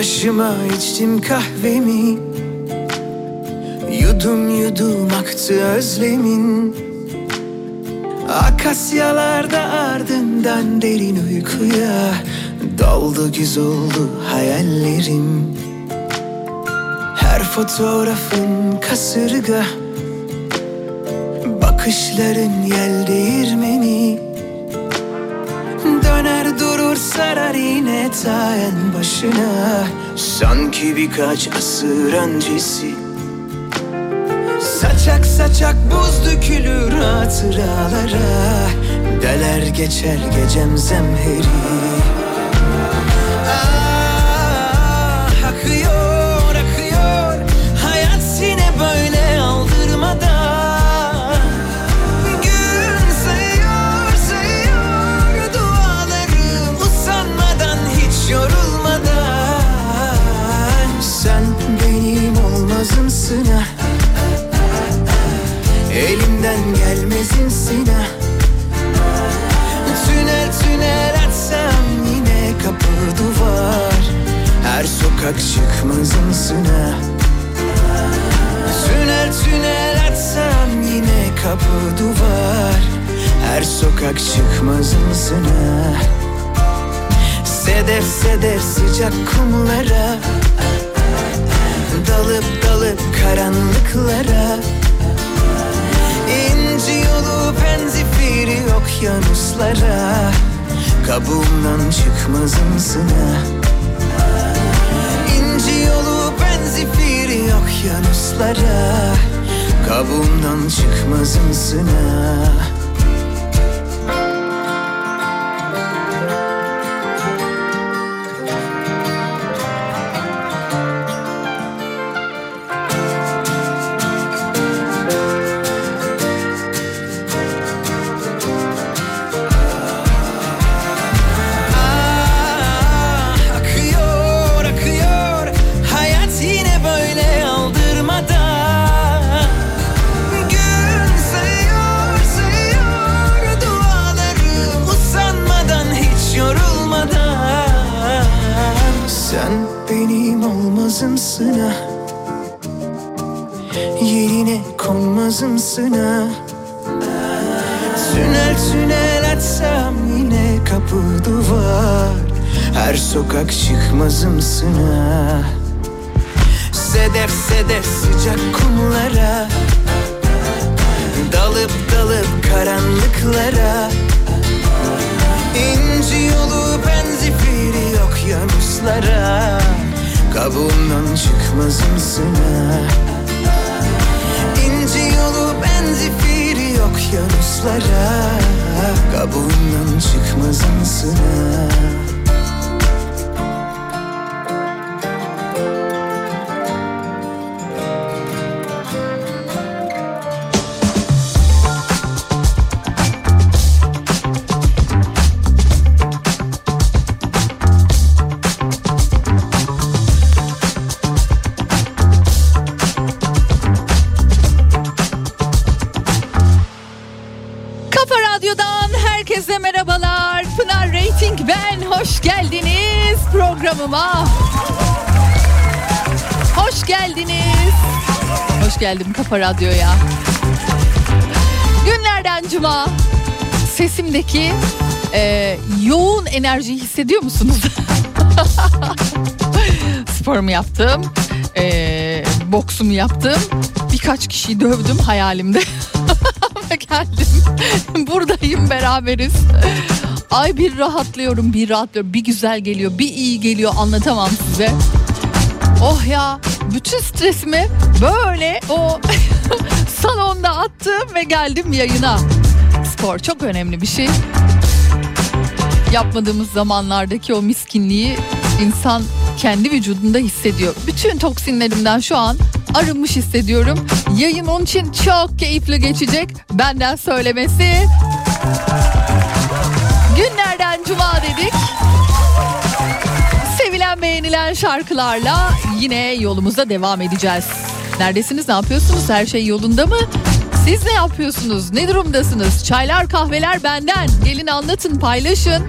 Başıma içtim kahvemi. Yudum yudum aktı özlemin. Akasyalarda ardından derin uykuya Daldı güz oldu hayallerim. Her fotoğrafın kasırga Bakışların yel değirmeni Durur sarar yine ta en başına. Sanki birkaç asır öncesi. Saçak saçak buz dökülür hatıralara. Deler geçer gecem zemheri sokak çıkmazımsın ha? Tünel tünel açsam yine kapı duvar. Her sokak çıkmazımsın ha? Sedef sedef sıcak kumlara. Dalıp dalıp karanlıklara. İnci yolu penzifiri okyanuslara. Kabuğumdan çıkmazımsın ha okyanuslara Kabuğumdan çıkmazımsın ha konmazımsın ha Tünel tünel açsam yine kapı duvar. Her sokak çıkmazımsın ha Sedef sedef sıcak kumlara. Dalıp dalıp karanlıklara. İnci yolu benzifiri okyanuslara Kabuğumdan çıkmazımsın ha İnci yolu benzifiri okyanuslara Kabuğundan çıkmazımsın programıma. Hoş geldiniz. Hoş geldim Kafa Radyo'ya. Günlerden cuma. Sesimdeki e, yoğun enerjiyi hissediyor musunuz? Sporumu yaptım. E, boksumu yaptım. Birkaç kişiyi dövdüm hayalimde. Geldim. Buradayım beraberiz. Ay bir rahatlıyorum bir rahatlıyorum. Bir güzel geliyor bir iyi geliyor anlatamam size. Oh ya bütün stresimi böyle o salonda attım ve geldim yayına. Spor çok önemli bir şey. yapmadığımız zamanlardaki o miskinliği insan kendi vücudunda hissediyor. Bütün toksinlerimden şu an arınmış hissediyorum. Yayın onun için çok keyifli geçecek. Benden söylemesi. Günlerden cuma dedik. Sevilen beğenilen şarkılarla yine yolumuza devam edeceğiz. Neredesiniz ne yapıyorsunuz her şey yolunda mı? Siz ne yapıyorsunuz? Ne durumdasınız? Çaylar kahveler benden. Gelin anlatın paylaşın.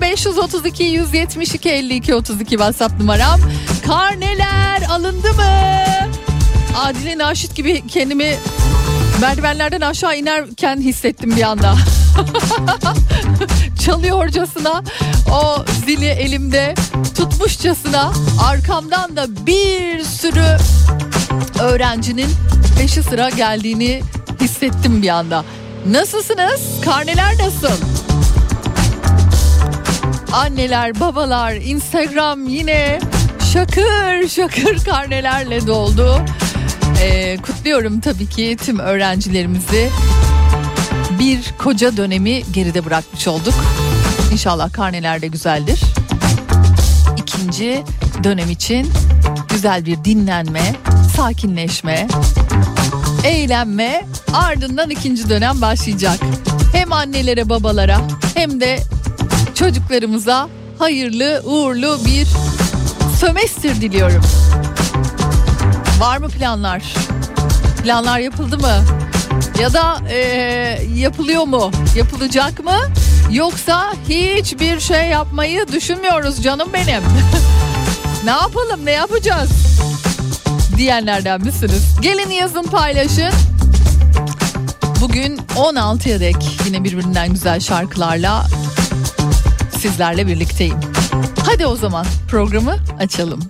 0532 172 52 32 WhatsApp numaram. Karneler alındı mı? Adile Naşit gibi kendimi merdivenlerden aşağı inerken hissettim bir anda. Çalıyorcasına o zili elimde tutmuşçasına arkamdan da bir sürü öğrencinin peşi sıra geldiğini hissettim bir anda. Nasılsınız? Karneler nasıl? Anneler, babalar, Instagram yine şakır şakır karnelerle doldu. Ee, kutluyorum tabii ki tüm öğrencilerimizi. Bir koca dönemi geride bırakmış olduk. İnşallah karneler de güzeldir. İkinci dönem için güzel bir dinlenme, sakinleşme, eğlenme ardından ikinci dönem başlayacak. Hem annelere babalara hem de çocuklarımıza hayırlı uğurlu bir sömestr diliyorum. Var mı planlar? Planlar yapıldı mı? Ya da e, yapılıyor mu? Yapılacak mı? Yoksa hiçbir şey yapmayı düşünmüyoruz canım benim. ne yapalım ne yapacağız? Diyenlerden misiniz? Gelin yazın paylaşın. Bugün 16'ya dek yine birbirinden güzel şarkılarla sizlerle birlikteyim. Hadi o zaman programı açalım.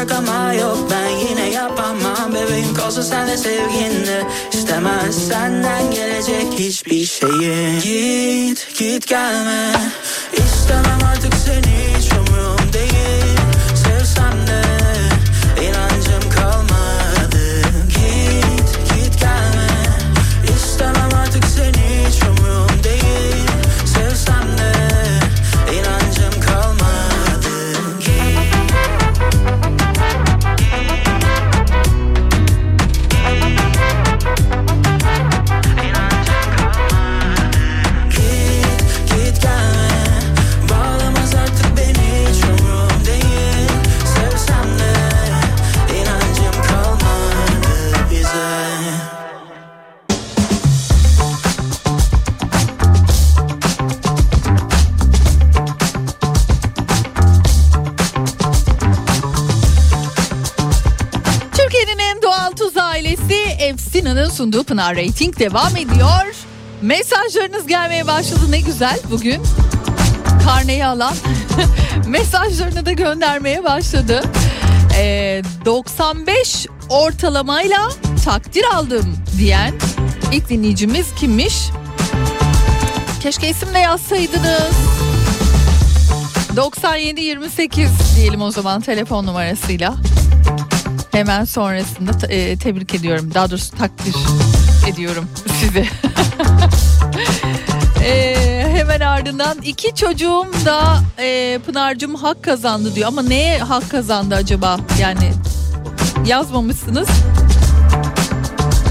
şakama yok ben yine yapamam. Bebeğim kalsın sen de sevginle. İstemez senden gelecek hiçbir şeyi. Git git gelme. İstemem artık seni hiç umuyorum sunduğu Pınar Rating devam ediyor. Mesajlarınız gelmeye başladı ne güzel bugün. Karneyi alan mesajlarını da göndermeye başladı. Ee, 95 ortalamayla takdir aldım diyen ilk dinleyicimiz kimmiş? Keşke isim de yazsaydınız. 9728 diyelim o zaman telefon numarasıyla. Hemen sonrasında te- tebrik ediyorum. Daha doğrusu takdir ediyorum sizi. E, hemen ardından iki çocuğum da e, Pınar'cığım hak kazandı diyor. Ama neye hak kazandı acaba? Yani yazmamışsınız.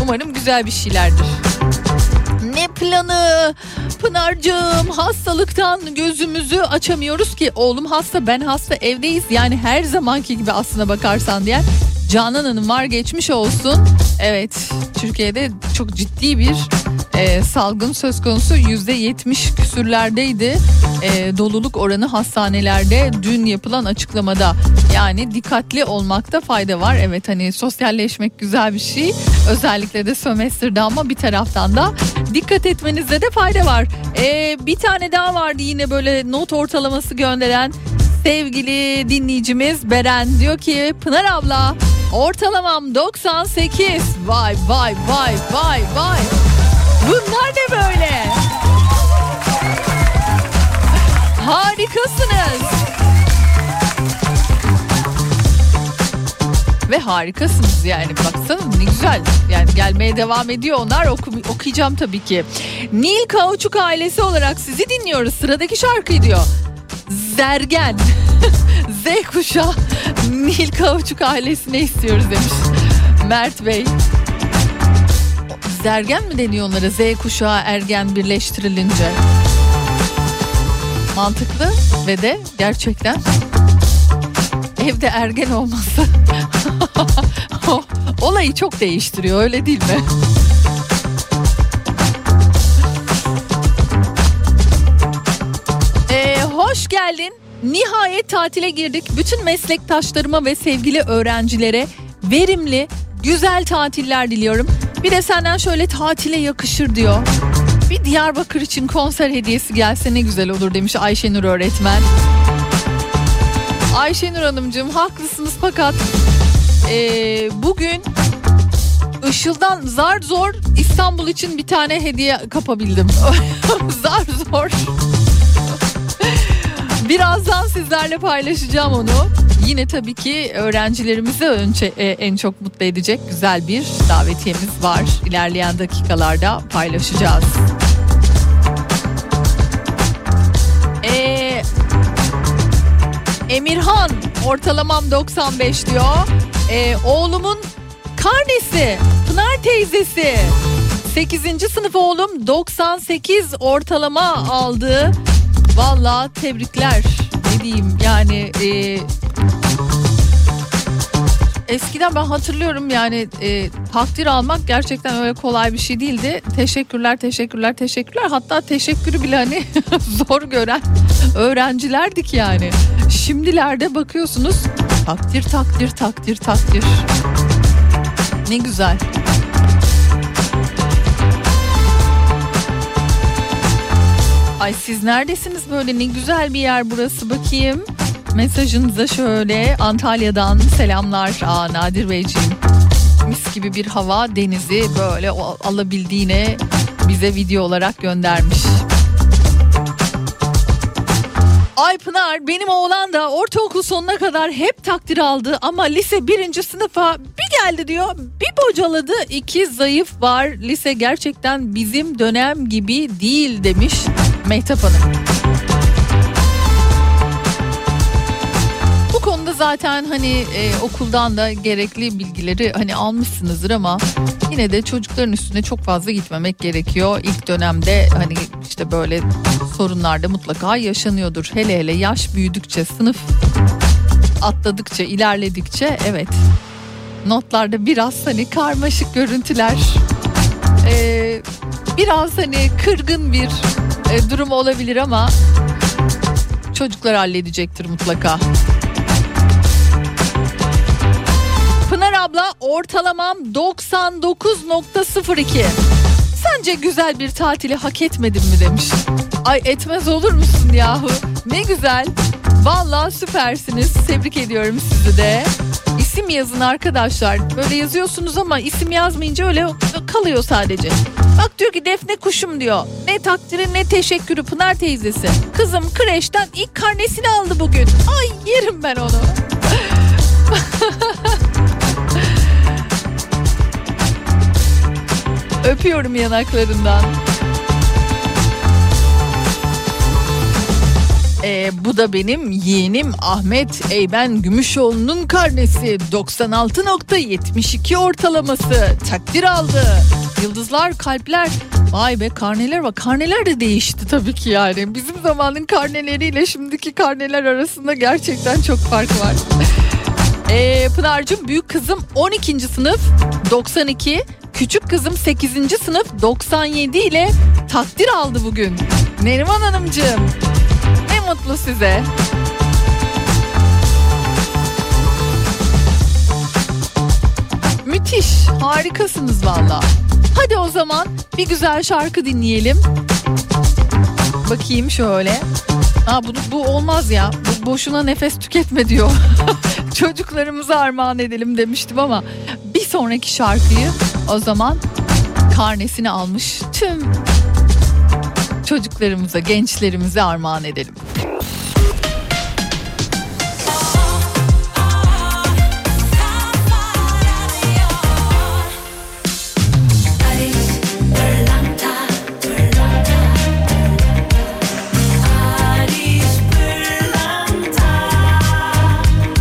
Umarım güzel bir şeylerdir. Ne planı? Pınar'cığım hastalıktan gözümüzü açamıyoruz ki. Oğlum hasta ben hasta evdeyiz. Yani her zamanki gibi aslına bakarsan diye. Canan Hanım var geçmiş olsun. Evet Türkiye'de çok ciddi bir e, salgın söz konusu. Yüzde yetmiş küsürlerdeydi. E, doluluk oranı hastanelerde dün yapılan açıklamada. Yani dikkatli olmakta fayda var. Evet hani sosyalleşmek güzel bir şey. Özellikle de sömestrde ama bir taraftan da dikkat etmenizde de fayda var. E, bir tane daha vardı yine böyle not ortalaması gönderen sevgili dinleyicimiz Beren diyor ki Pınar abla ortalamam 98 vay vay vay vay vay. Bunlar ne böyle? Harikasınız. Ve harikasınız yani baksana ne güzel. Yani gelmeye devam ediyor. Onlar oku, okuyacağım tabii ki. Nil Kauçuk ailesi olarak sizi dinliyoruz. Sıradaki şarkıyı diyor Zergen. Z kuşağı Nil Kauçuk ailesine istiyoruz demiş Mert Bey. Zergen mi deniyor onlara? Z kuşağı ergen birleştirilince. Mantıklı ve de gerçekten evde ergen olması olayı çok değiştiriyor öyle değil mi? Geldin. Nihayet tatile girdik. Bütün meslektaşlarıma ve sevgili öğrencilere verimli, güzel tatiller diliyorum. Bir de senden şöyle tatile yakışır diyor. Bir Diyarbakır için konser hediyesi gelse ne güzel olur demiş Ayşenur öğretmen. Ayşenur Hanımcığım haklısınız fakat ee, bugün Işıl'dan zar zor İstanbul için bir tane hediye kapabildim. zar zor. Birazdan sizlerle paylaşacağım onu. Yine tabii ki öğrencilerimizi önce e, en çok mutlu edecek güzel bir davetiyemiz var. İlerleyen dakikalarda paylaşacağız. Ee, Emirhan ortalamam 95 diyor. Ee, oğlumun karnesi Pınar teyzesi 8. sınıf oğlum 98 ortalama aldı. Valla tebrikler ne diyeyim yani e, eskiden ben hatırlıyorum yani e, takdir almak gerçekten öyle kolay bir şey değildi. Teşekkürler teşekkürler teşekkürler hatta teşekkürü bile hani zor gören öğrencilerdik yani. Şimdilerde bakıyorsunuz takdir takdir takdir takdir. Ne güzel. Ay siz neredesiniz böyle ne güzel bir yer burası bakayım. Mesajınıza şöyle Antalya'dan selamlar. Aa Nadir Beyciğim. Mis gibi bir hava denizi böyle alabildiğine bize video olarak göndermiş. Ay Pınar benim oğlan da ortaokul sonuna kadar hep takdir aldı ama lise birinci sınıfa bir geldi diyor bir bocaladı iki zayıf var lise gerçekten bizim dönem gibi değil demiş Mehtap Hanım. Bu konuda zaten hani e, okuldan da gerekli bilgileri hani almışsınızdır ama yine de çocukların üstüne çok fazla gitmemek gerekiyor. İlk dönemde hani işte böyle sorunlar da mutlaka yaşanıyordur. Hele hele yaş büyüdükçe sınıf atladıkça ilerledikçe evet notlarda biraz hani karmaşık görüntüler e, biraz hani kırgın bir e, durum olabilir ama çocuklar halledecektir mutlaka. Pınar abla ortalamam 99.02. Sence güzel bir tatili hak etmedim mi demiş. Ay etmez olur musun yahu? Ne güzel. Vallahi süpersiniz. Tebrik ediyorum sizi de. İsim yazın arkadaşlar. Böyle yazıyorsunuz ama isim yazmayınca öyle kalıyor sadece. Bak diyor ki Defne kuşum diyor. Ne takdiri ne teşekkürü Pınar teyzesi. Kızım kreşten ilk karnesini aldı bugün. Ay yerim ben onu. Öpüyorum yanaklarından. Ee, bu da benim yeğenim Ahmet Eyben Gümüşoğlu'nun karnesi 96.72 ortalaması takdir aldı. Yıldızlar kalpler vay be karneler var karneler de değişti tabii ki yani bizim zamanın karneleriyle şimdiki karneler arasında gerçekten çok fark var. Ee, Pınar'cığım büyük kızım 12. sınıf 92 küçük kızım 8. sınıf 97 ile takdir aldı bugün. Neriman Hanımcığım mutlu size. Müthiş, harikasınız valla. Hadi o zaman bir güzel şarkı dinleyelim. Bakayım şöyle. Ha bu, bu olmaz ya. Bu boşuna nefes tüketme diyor. Çocuklarımıza armağan edelim demiştim ama bir sonraki şarkıyı o zaman karnesini almış tüm çocuklarımıza, gençlerimize armağan edelim.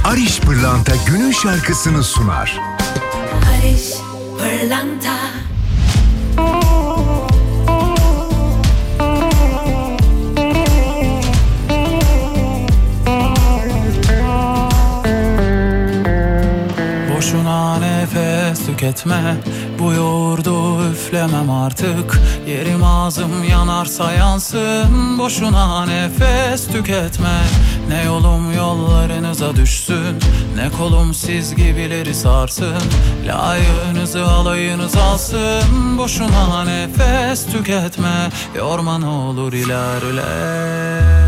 Ariş Pırlanta günün şarkısını sunar. Barış Pırlanta nefes tüketme. Bu yoğurdu üflemem artık. Yerim ağzım yanarsa yansın. Boşuna nefes tüketme. Ne yolum yollarınıza düşsün. Ne kolum siz gibileri sarsın. Layığınızı alayınız alsın. Boşuna nefes tüketme. Yorma ne olur ilerle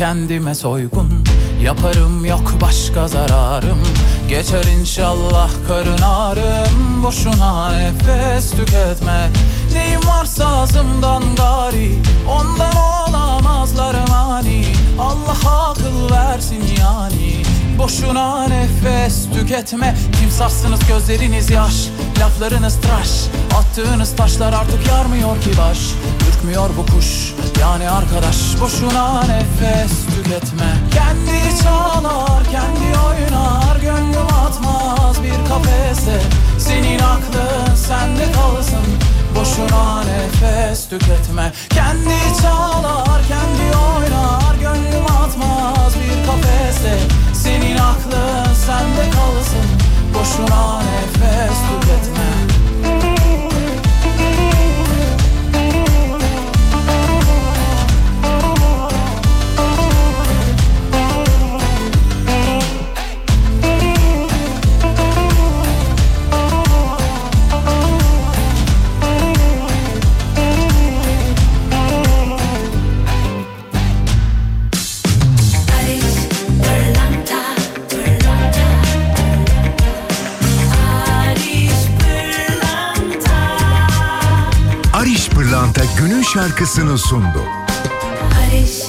kendime soygun. Yaparım yok başka zararım. Geçer inşallah karın ağrım. Boşuna nefes tüketme. Neyim varsa ağzımdan gari. Ondan olamazlar mani Allah akıl versin yani. Boşuna nefes tüketme. Timsahsınız gözleriniz yaş Laflarınız tıraş. Attığınız taşlar artık yarmıyor ki baş. Ürkmüyor bu kuş yani arkadaş. Boşuna nefes tüketme. Kendi çalar kendi oynar. Gönlüm atmaz bir kafese. Senin aklın sende kalsın. Boşuna nefes tüketme. Kendi çalar kendi oynar. Gönlüm atmaz bir kafese. Senin aklın sende kalsın Boşuna nefes tüketme günün şarkısını sundu. Barış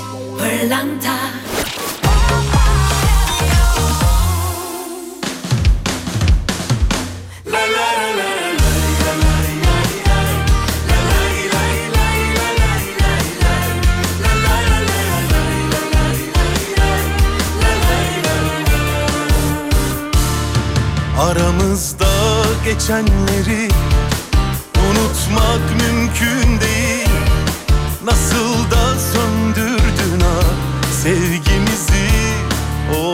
Aramızda geçenleri sevgimizi. Oh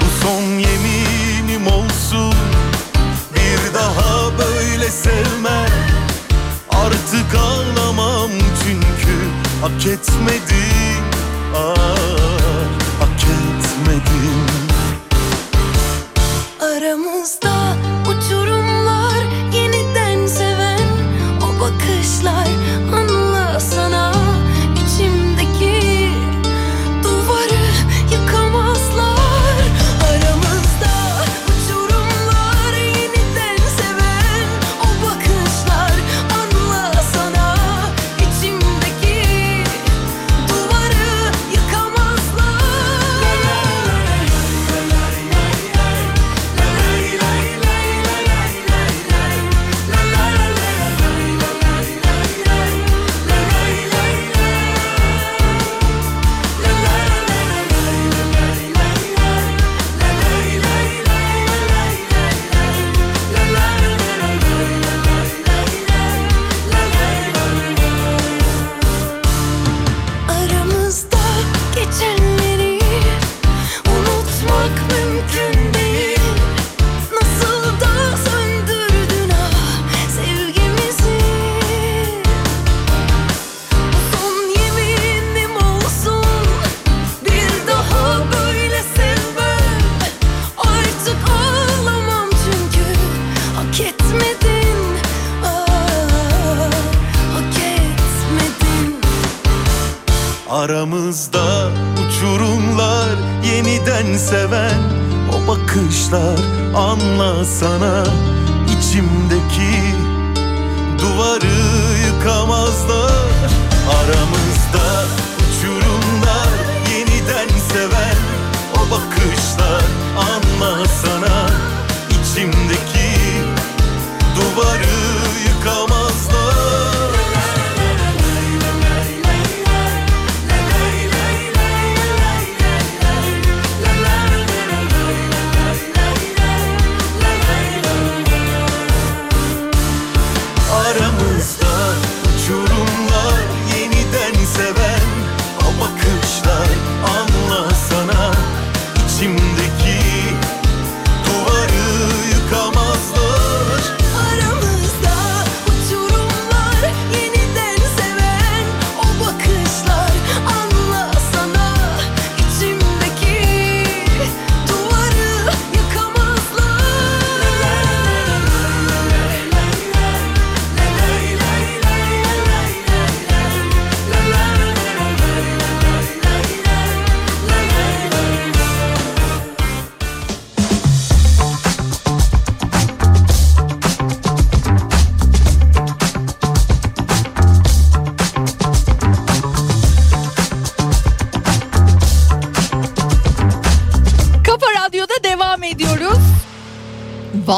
bu son yeminim olsun. Bir daha böyle sevmem Artık ağlamam çünkü Hak etmedim ah, Hak etmedim Aramızda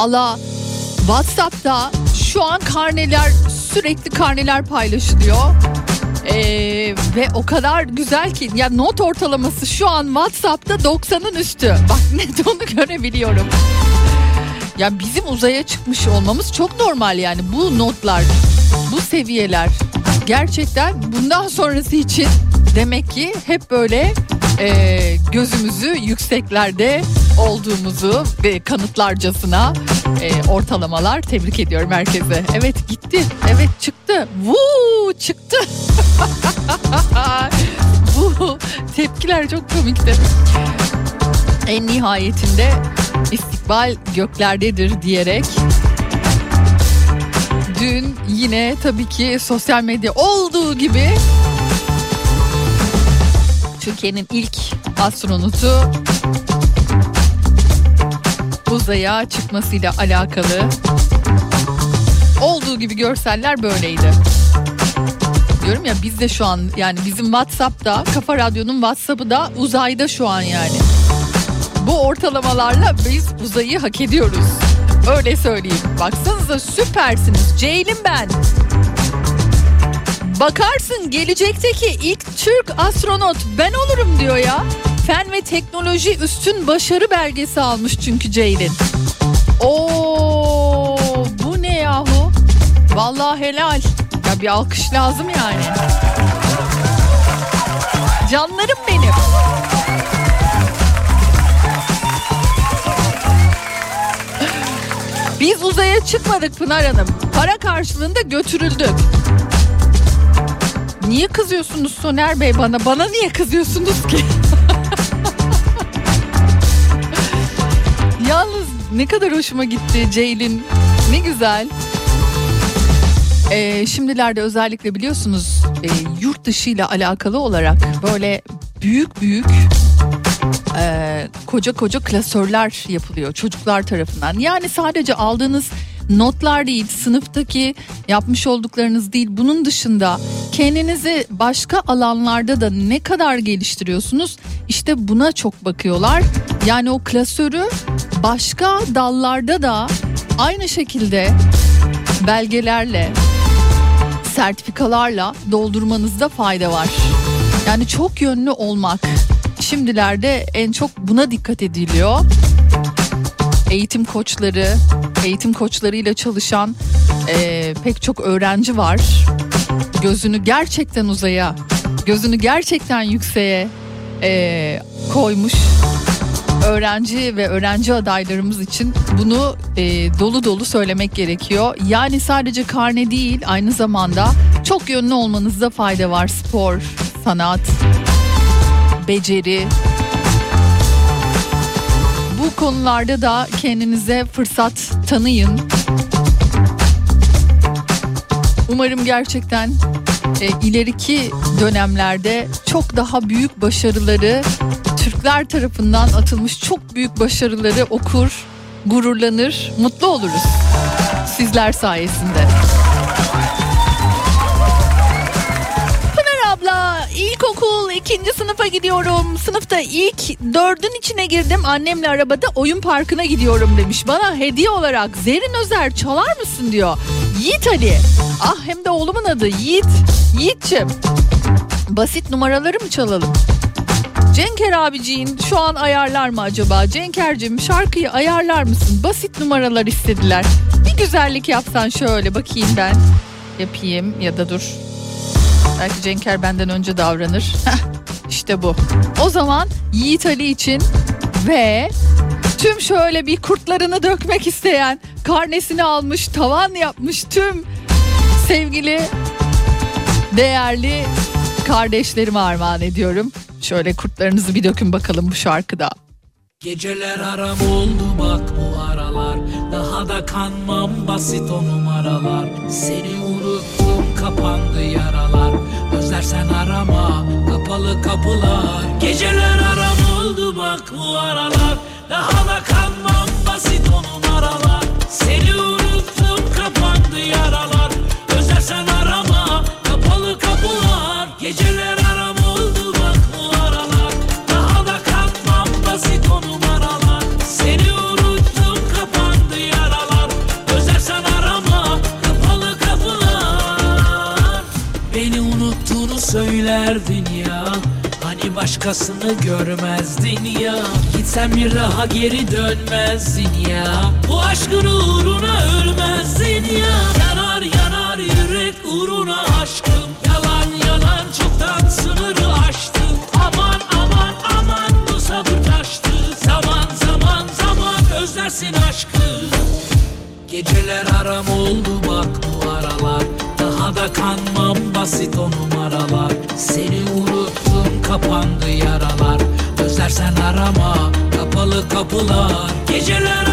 Valla WhatsApp'ta şu an karneler sürekli karneler paylaşılıyor. Ee, ve o kadar güzel ki ya not ortalaması şu an WhatsApp'ta 90'ın üstü. Bak net onu görebiliyorum. Ya bizim uzaya çıkmış olmamız çok normal yani bu notlar, bu seviyeler gerçekten bundan sonrası için demek ki hep böyle e, gözümüzü yükseklerde olduğumuzu ve kanıtlarcasına e, ortalamalar tebrik ediyorum herkese. Evet gitti, evet çıktı, Vuu çıktı. bu tepkiler çok komikti. En nihayetinde istikbal göklerdedir diyerek dün yine tabii ki sosyal medya olduğu gibi Türkiye'nin ilk astronotu uzaya çıkmasıyla alakalı olduğu gibi görseller böyleydi. Diyorum ya biz de şu an yani bizim WhatsApp'ta Kafa Radyo'nun WhatsApp'ı da uzayda şu an yani. Bu ortalamalarla biz uzayı hak ediyoruz. Öyle söyleyeyim. Baksanıza süpersiniz. Ceylin ben. Bakarsın gelecekteki ilk Türk astronot ben olurum diyor ya. Fen ve teknoloji üstün başarı belgesi almış çünkü Ceylin. Oo Vallahi helal. Ya bir alkış lazım yani. Canlarım benim. Biz uzaya çıkmadık Pınar Hanım. Para karşılığında götürüldük. Niye kızıyorsunuz Soner Bey bana? Bana niye kızıyorsunuz ki? Yalnız ne kadar hoşuma gitti Ceylin. Ne güzel. Ee, şimdilerde özellikle biliyorsunuz e, yurt dışı ile alakalı olarak böyle büyük büyük e, koca koca klasörler yapılıyor çocuklar tarafından. Yani sadece aldığınız notlar değil, sınıftaki yapmış olduklarınız değil. Bunun dışında kendinizi başka alanlarda da ne kadar geliştiriyorsunuz? İşte buna çok bakıyorlar. Yani o klasörü başka dallarda da aynı şekilde belgelerle, sertifikalarla doldurmanızda fayda var. Yani çok yönlü olmak. Şimdilerde en çok buna dikkat ediliyor. Eğitim koçları, eğitim koçlarıyla çalışan e, pek çok öğrenci var. Gözünü gerçekten uzaya, gözünü gerçekten yükseğe e, koymuş öğrenci ve öğrenci adaylarımız için bunu e, dolu dolu söylemek gerekiyor. Yani sadece karne değil aynı zamanda çok yönlü olmanızda fayda var. Spor, sanat, beceri. Bu konularda da kendinize fırsat tanıyın. Umarım gerçekten e, ileriki dönemlerde çok daha büyük başarıları Türkler tarafından atılmış çok büyük başarıları okur, gururlanır, mutlu oluruz sizler sayesinde. İlkokul ikinci sınıfa gidiyorum. Sınıfta ilk dördün içine girdim. Annemle arabada oyun parkına gidiyorum demiş. Bana hediye olarak Zerin Özer çalar mısın diyor. Yiğit Ali. Ah hem de oğlumun adı Yiğit. Yiğit'ciğim. Basit numaraları mı çalalım? Cenker abiciğin şu an ayarlar mı acaba? Cenker'cim şarkıyı ayarlar mısın? Basit numaralar istediler. Bir güzellik yapsan şöyle bakayım ben. Yapayım ya da dur. Belki Cenker benden önce davranır. İşte bu. O zaman Yiğit Ali için ve tüm şöyle bir kurtlarını dökmek isteyen, karnesini almış, tavan yapmış tüm sevgili, değerli kardeşlerime armağan ediyorum. Şöyle kurtlarınızı bir dökün bakalım bu şarkıda. Geceler aram oldu bak bu aralar Daha da kanmam basit o numaralar Seni unuttum kapandı yaralar Özlersen arama kapalı kapılar. Geceler aram oldu bak bu aralar. Daha da kanmam söylerdin ya Hani başkasını görmezdin ya. Gitsen bir daha geri dönmezdin ya. Bu aşkın uğruna ölmezdin ya. Yanar yanar yürek uğruna aşkım kapılar Geceler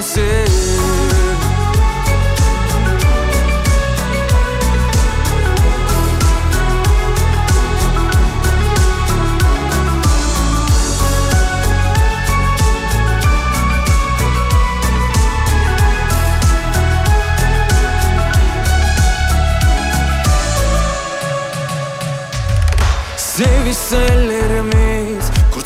sensin Sevişseler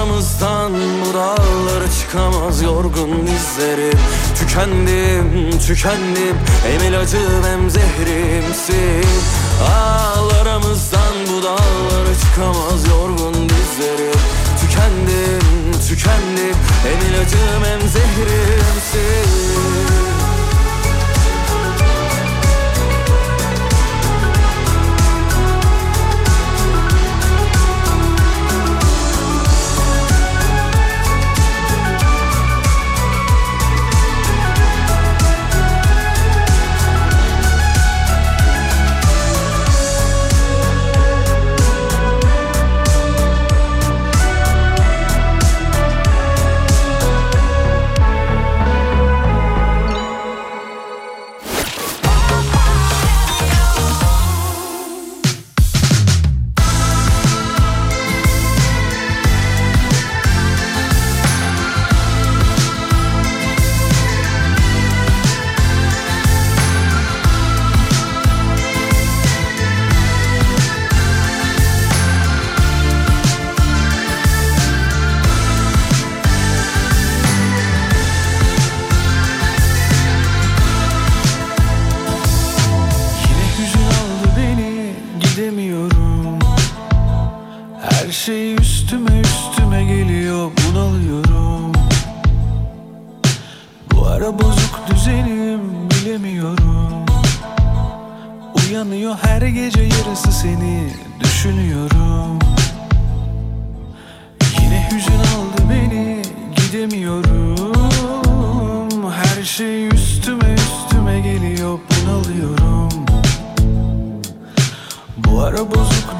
Aramızdan buralara çıkamaz yorgun dizlerim. Tükendim, tükendim Hem ilacım hem zehrimsin. Al aramızdan bu dağlara çıkamaz yorgun dizlerim. Tükendim, tükendim Hem ilacım hem zehrimsin.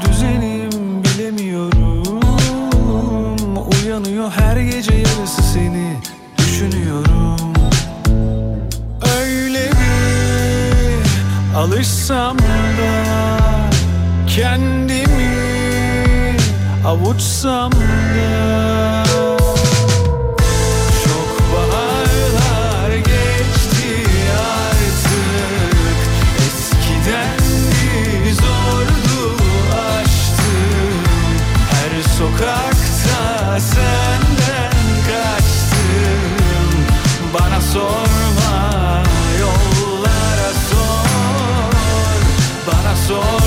düzenim bilemiyorum. Uyanıyor her gece yarısı seni düşünüyorum. Öyle bir alışsam da Kendimi avuçsam da senden kaçtım. Bana sorma yollara sor. Bana sor.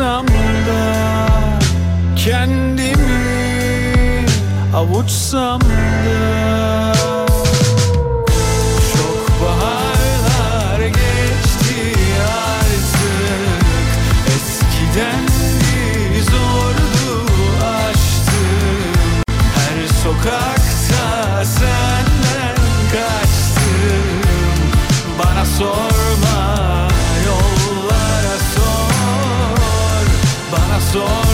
Alışsam da kendimi avuçsam da Bana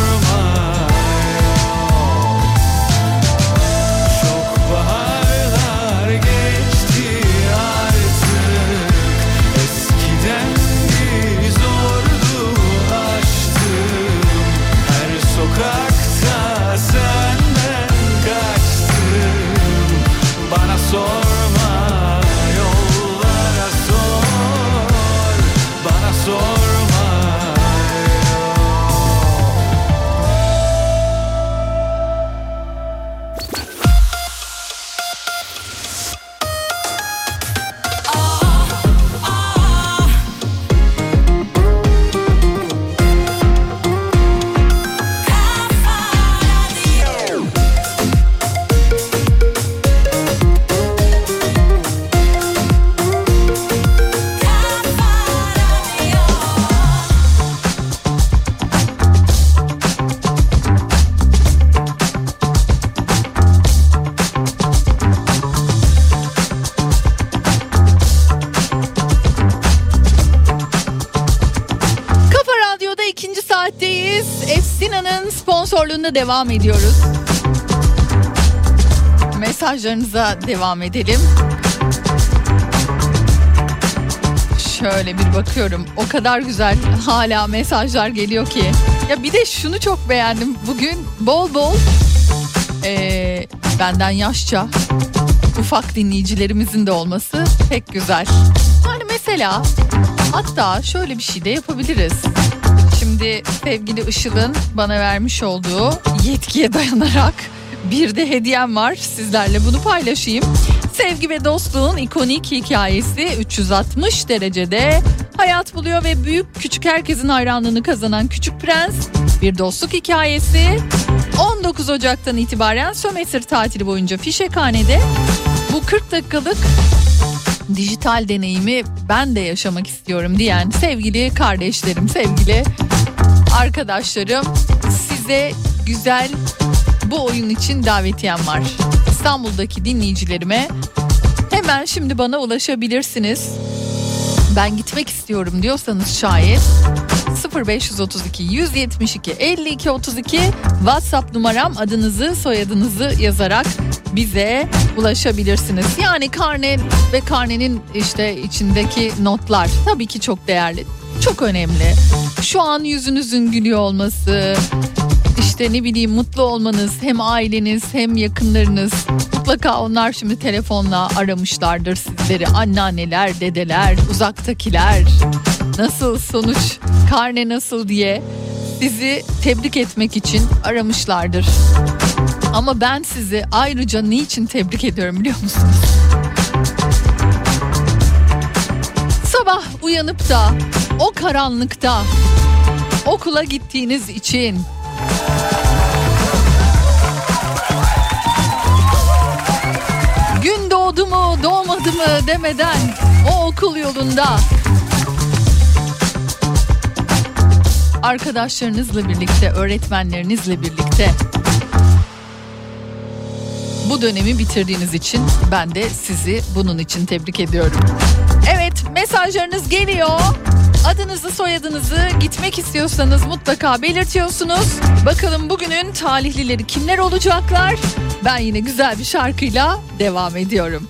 devam ediyoruz. Mesajlarınıza devam edelim. Şöyle bir bakıyorum. O kadar güzel hala mesajlar geliyor ki. Ya bir de şunu çok beğendim. Bugün bol bol eee, benden yaşça ufak dinleyicilerimizin de olması pek güzel. Yani mesela hatta şöyle bir şey de yapabiliriz. Şimdi sevgili Işıl'ın bana vermiş olduğu yetkiye dayanarak bir de hediyem var. Sizlerle bunu paylaşayım. Sevgi ve dostluğun ikonik hikayesi 360 derecede hayat buluyor ve büyük küçük herkesin hayranlığını kazanan Küçük Prens bir dostluk hikayesi. 19 Ocak'tan itibaren sömestr tatili boyunca Fişekhane'de bu 40 dakikalık dijital deneyimi ben de yaşamak istiyorum diyen sevgili kardeşlerim, sevgili arkadaşlarım size güzel bu oyun için davetiyem var. İstanbul'daki dinleyicilerime hemen şimdi bana ulaşabilirsiniz. Ben gitmek istiyorum diyorsanız şayet 0532 172 52 32 WhatsApp numaram adınızı soyadınızı yazarak bize ulaşabilirsiniz. Yani karne ve karnenin işte içindeki notlar tabii ki çok değerli. Çok önemli. Şu an yüzünüzün gülüyor olması, işte ne bileyim mutlu olmanız hem aileniz hem yakınlarınız mutlaka onlar şimdi telefonla aramışlardır sizleri anneanneler dedeler uzaktakiler nasıl sonuç karne nasıl diye sizi tebrik etmek için aramışlardır. Ama ben sizi ayrıca niçin tebrik ediyorum biliyor musunuz? Sabah uyanıp da o karanlıkta okula gittiğiniz için gün doğdu mu doğmadı mı demeden o okul yolunda arkadaşlarınızla birlikte öğretmenlerinizle birlikte bu dönemi bitirdiğiniz için ben de sizi bunun için tebrik ediyorum. Mesajlarınız geliyor. Adınızı soyadınızı gitmek istiyorsanız mutlaka belirtiyorsunuz. Bakalım bugünün talihlileri kimler olacaklar? Ben yine güzel bir şarkıyla devam ediyorum.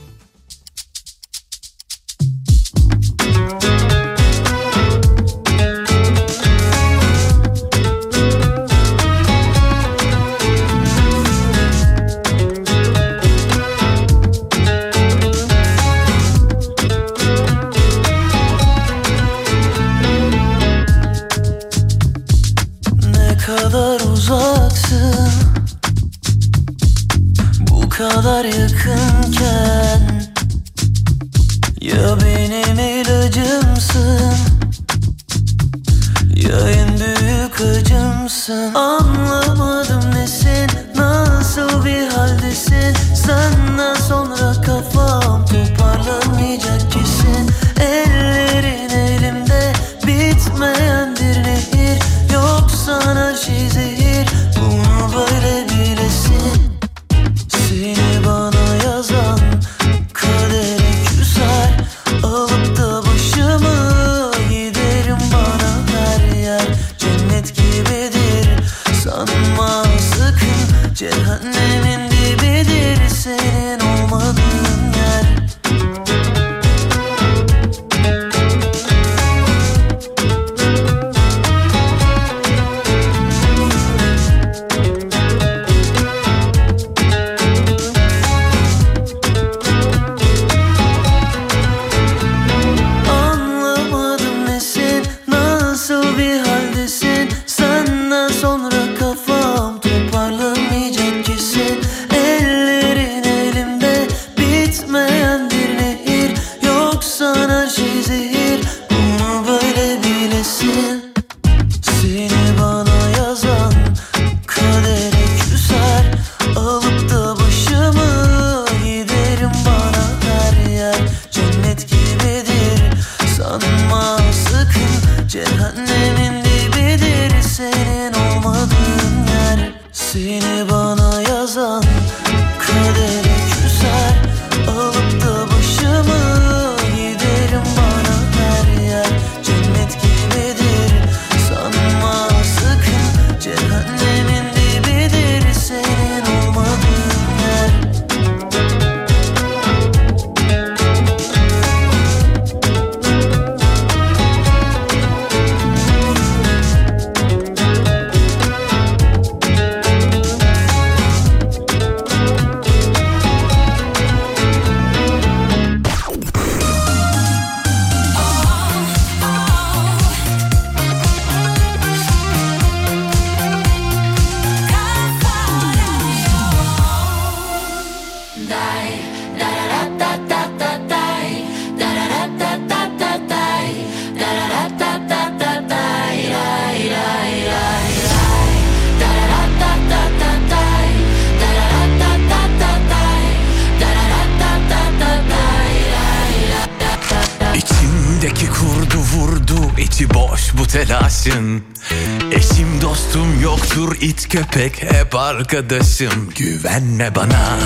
Köpek hep arkadaşım. Güvenme bana.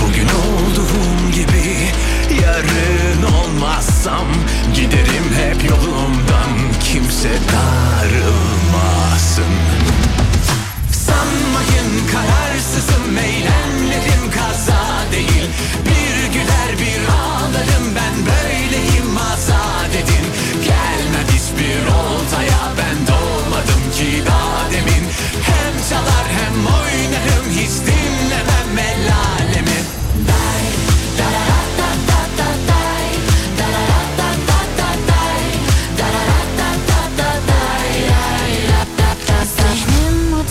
Bugün olduğum gibi Yarın olmazsam giderim hep yolumdan. Kimse darılmasın. Sanmayın kararsızım eylemlerim kaza değil. Bir güler bir ağlarım ben böyleyim azat edin Gelmem hiçbir oltaya ben doğmadım ki daha demin Hem çalar hem oynarım hiç dinlemem el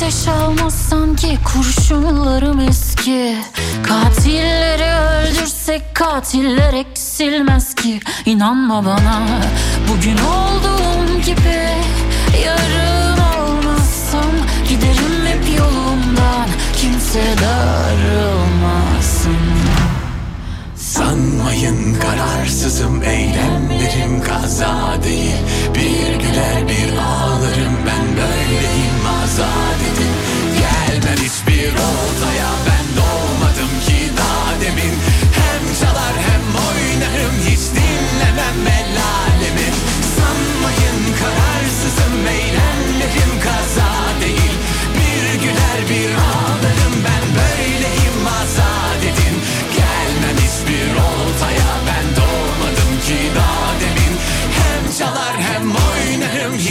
ateş almaz sanki kurşunlarım eski. Katilleri öldürsek katiller eksilmez ki. İnanma bana bugün olduğum gibi Yarın giderim hep yolumdan Kimse darılmasın. Sanmayın kararsızım eylemlerim kaza değil. Bir güler bir ağlarım ben böyleyim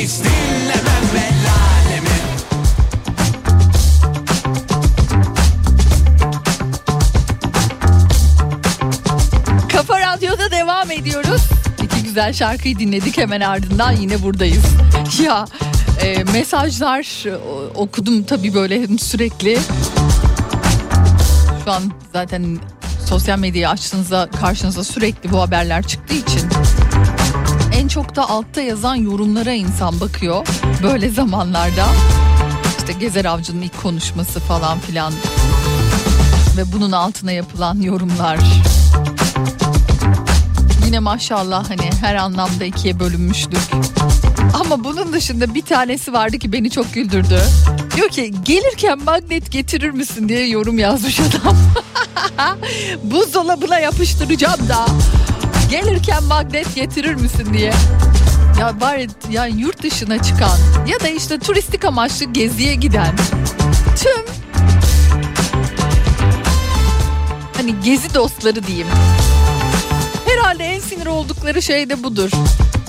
hiç dinlemem ben Kafa Radyo'da devam ediyoruz. İki güzel şarkıyı dinledik hemen ardından yine buradayız. Ya e, mesajlar e, okudum tabii böyle sürekli. Şu an zaten sosyal medyayı açtığınızda karşınıza sürekli bu haberler çıktığı için en çok da altta yazan yorumlara insan bakıyor böyle zamanlarda. İşte Gezer Avcı'nın ilk konuşması falan filan ve bunun altına yapılan yorumlar. Yine maşallah hani her anlamda ikiye bölünmüştük. Ama bunun dışında bir tanesi vardı ki beni çok güldürdü. Diyor ki gelirken magnet getirir misin diye yorum yazmış adam. Buzdolabına yapıştıracağım da. Gelirken magnet getirir misin diye. Ya bari yani yurt dışına çıkan ya da işte turistik amaçlı geziye giden tüm hani gezi dostları diyeyim. Herhalde en sinir oldukları şey de budur.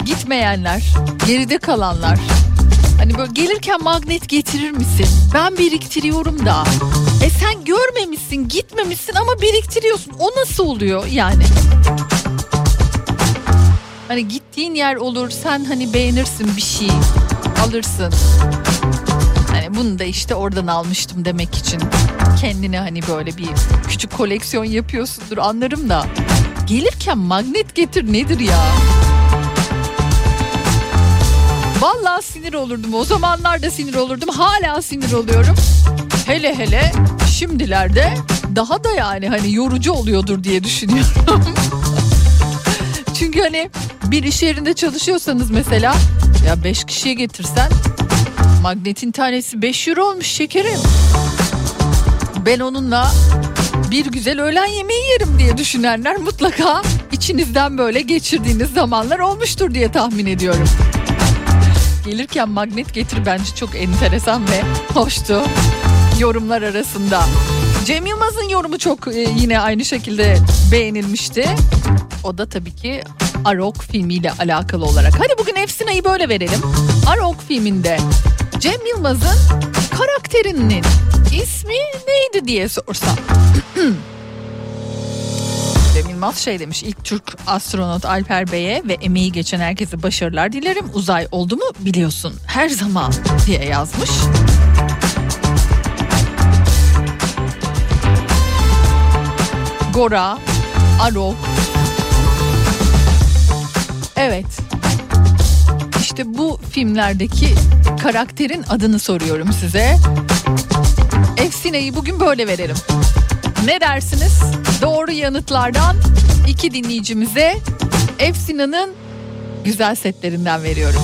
Gitmeyenler, geride kalanlar. Hani böyle gelirken magnet getirir misin? Ben biriktiriyorum da. E sen görmemişsin, gitmemişsin ama biriktiriyorsun. O nasıl oluyor yani? Hani gittiğin yer olur, sen hani beğenirsin bir şey, alırsın. Hani bunu da işte oradan almıştım demek için. Kendine hani böyle bir küçük koleksiyon yapıyorsundur anlarım da. Gelirken magnet getir nedir ya? Vallahi sinir olurdum. O zamanlarda sinir olurdum. Hala sinir oluyorum. Hele hele şimdilerde daha da yani hani yorucu oluyordur diye düşünüyorum. Çünkü hani bir iş yerinde çalışıyorsanız mesela ya 5 kişiye getirsen magnetin tanesi 5 euro olmuş şekerim. Ben onunla bir güzel öğlen yemeği yerim diye düşünenler mutlaka içinizden böyle geçirdiğiniz zamanlar olmuştur diye tahmin ediyorum. Gelirken magnet getir bence çok enteresan ve hoştu yorumlar arasında. Cem Yılmaz'ın yorumu çok e, yine aynı şekilde beğenilmişti. O da tabii ki Arok filmiyle alakalı olarak. Hadi bugün Efsina'yı böyle verelim. Arok filminde Cem Yılmaz'ın karakterinin ismi neydi diye sorsam. Cem Yılmaz şey demiş ilk Türk astronot Alper Bey'e ve emeği geçen herkese başarılar dilerim. Uzay oldu mu biliyorsun her zaman diye yazmış. Gora, Arok. Evet. İşte bu filmlerdeki karakterin adını soruyorum size. Efsine'yi bugün böyle verelim. Ne dersiniz? Doğru yanıtlardan iki dinleyicimize Efsina'nın güzel setlerinden veriyorum.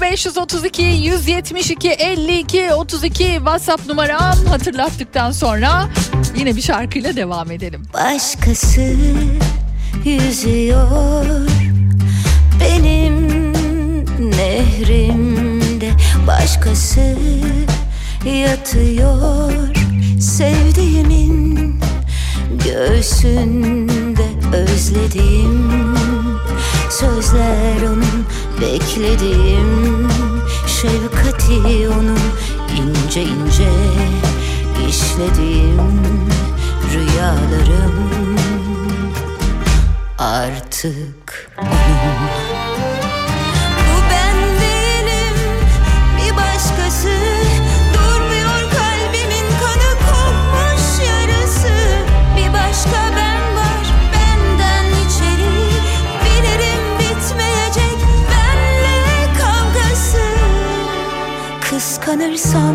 0532 172 52 32 WhatsApp numaram hatırlattıktan sonra yine bir şarkıyla devam edelim. Başkası yüzüyor benim nehrimde başkası yatıyor sevdiğimin göğsünde özledim sözler onun beklediğim şefkati onun ince ince işlediğim rüyalarım. Artık onun. Bu ben bir başkası. Durmuyor kalbimin kanı kopmuş yarısı Bir başka ben var benden içeri. Bilirim bitmeyecek benle kavgası. Kıskanırsam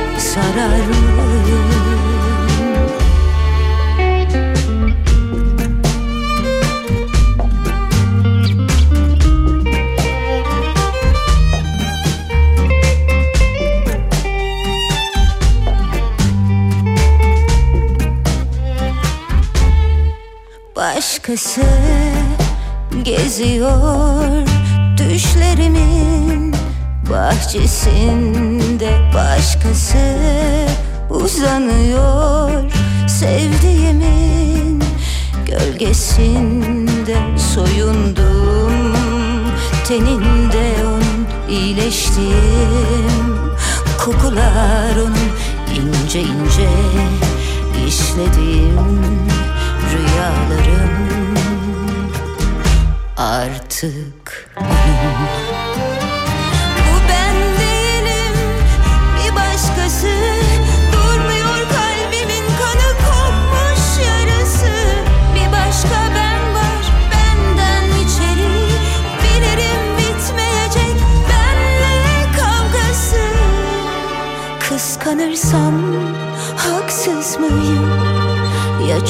Başkası geziyor Düşlerimin bahçesinde başkası uzanıyor. Sevdiğimin gölgesinde soyundum. Teninde onun iyileştim Kokular onun ince ince işledim Rüyalarım. Artık Bu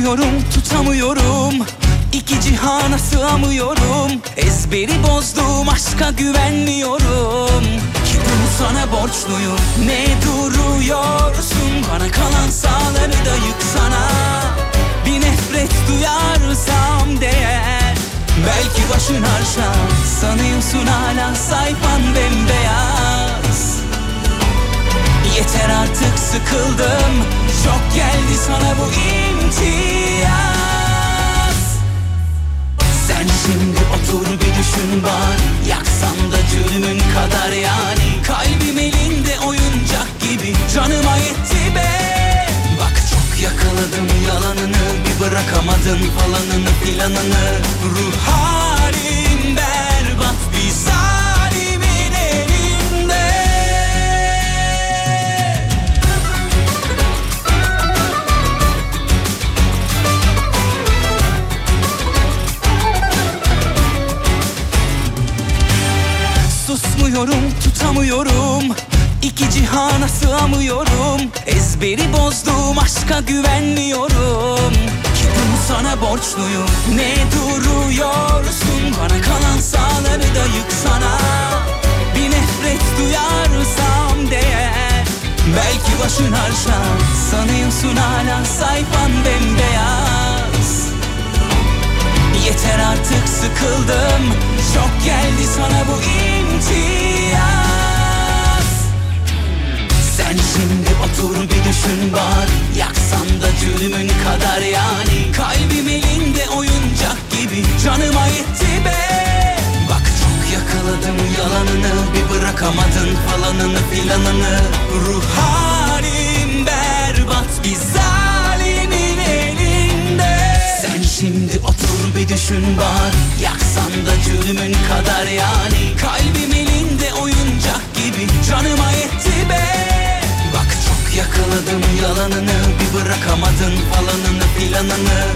Susmuyorum tutamıyorum. İki cihana sığamıyorum. Ezberi bozdum aşka güvenmiyorum. Ki bunu sana borçluyum. Ne duruyorsun? Bana kalan sağları da yıksana Bir nefret duyarsam değer. Belki başın harşa Sanıyorsun hala sayfan bembeyaz. Yeter artık sıkıldım. Çok geldi sana bu imtiyaz Sen şimdi otur bir düşün bari. Yaksam da cürmün kadar yani. Kalbim elinde oyuncak gibi. Canıma yetti be. Bak çok yakaladım yalanını. Bir bırakamadın falanını filanını Ruh Susmuyorum tutamıyorum. İki cihana sığamıyorum. Ezberi bozdum aşka güvenmiyorum. Ki sana borçluyum. Ne duruyorsun? Bana kalan sağları da yıksana. Bir nefret duyarsam değer. Belki başın harşa Sanıyorsun hala sayfan bembeyaz Yeter artık sıkıldım. Çok geldi sana bu imtiyaz. Sen şimdi otur bir düşün bari. Yaksam da cürmün kadar yani. Kalbim elinde oyuncak gibi. Canıma yetti be. Bak çok yakaladım yalanını. Bir bırakamadın falanını filanını. Ruh halim düşün bari Yaksan da cürmün kadar yani. Kalbim elinde oyuncak gibi. Canıma yetti be. Bak çok yakaladım yalanını. Bir bırakamadın falanını filanını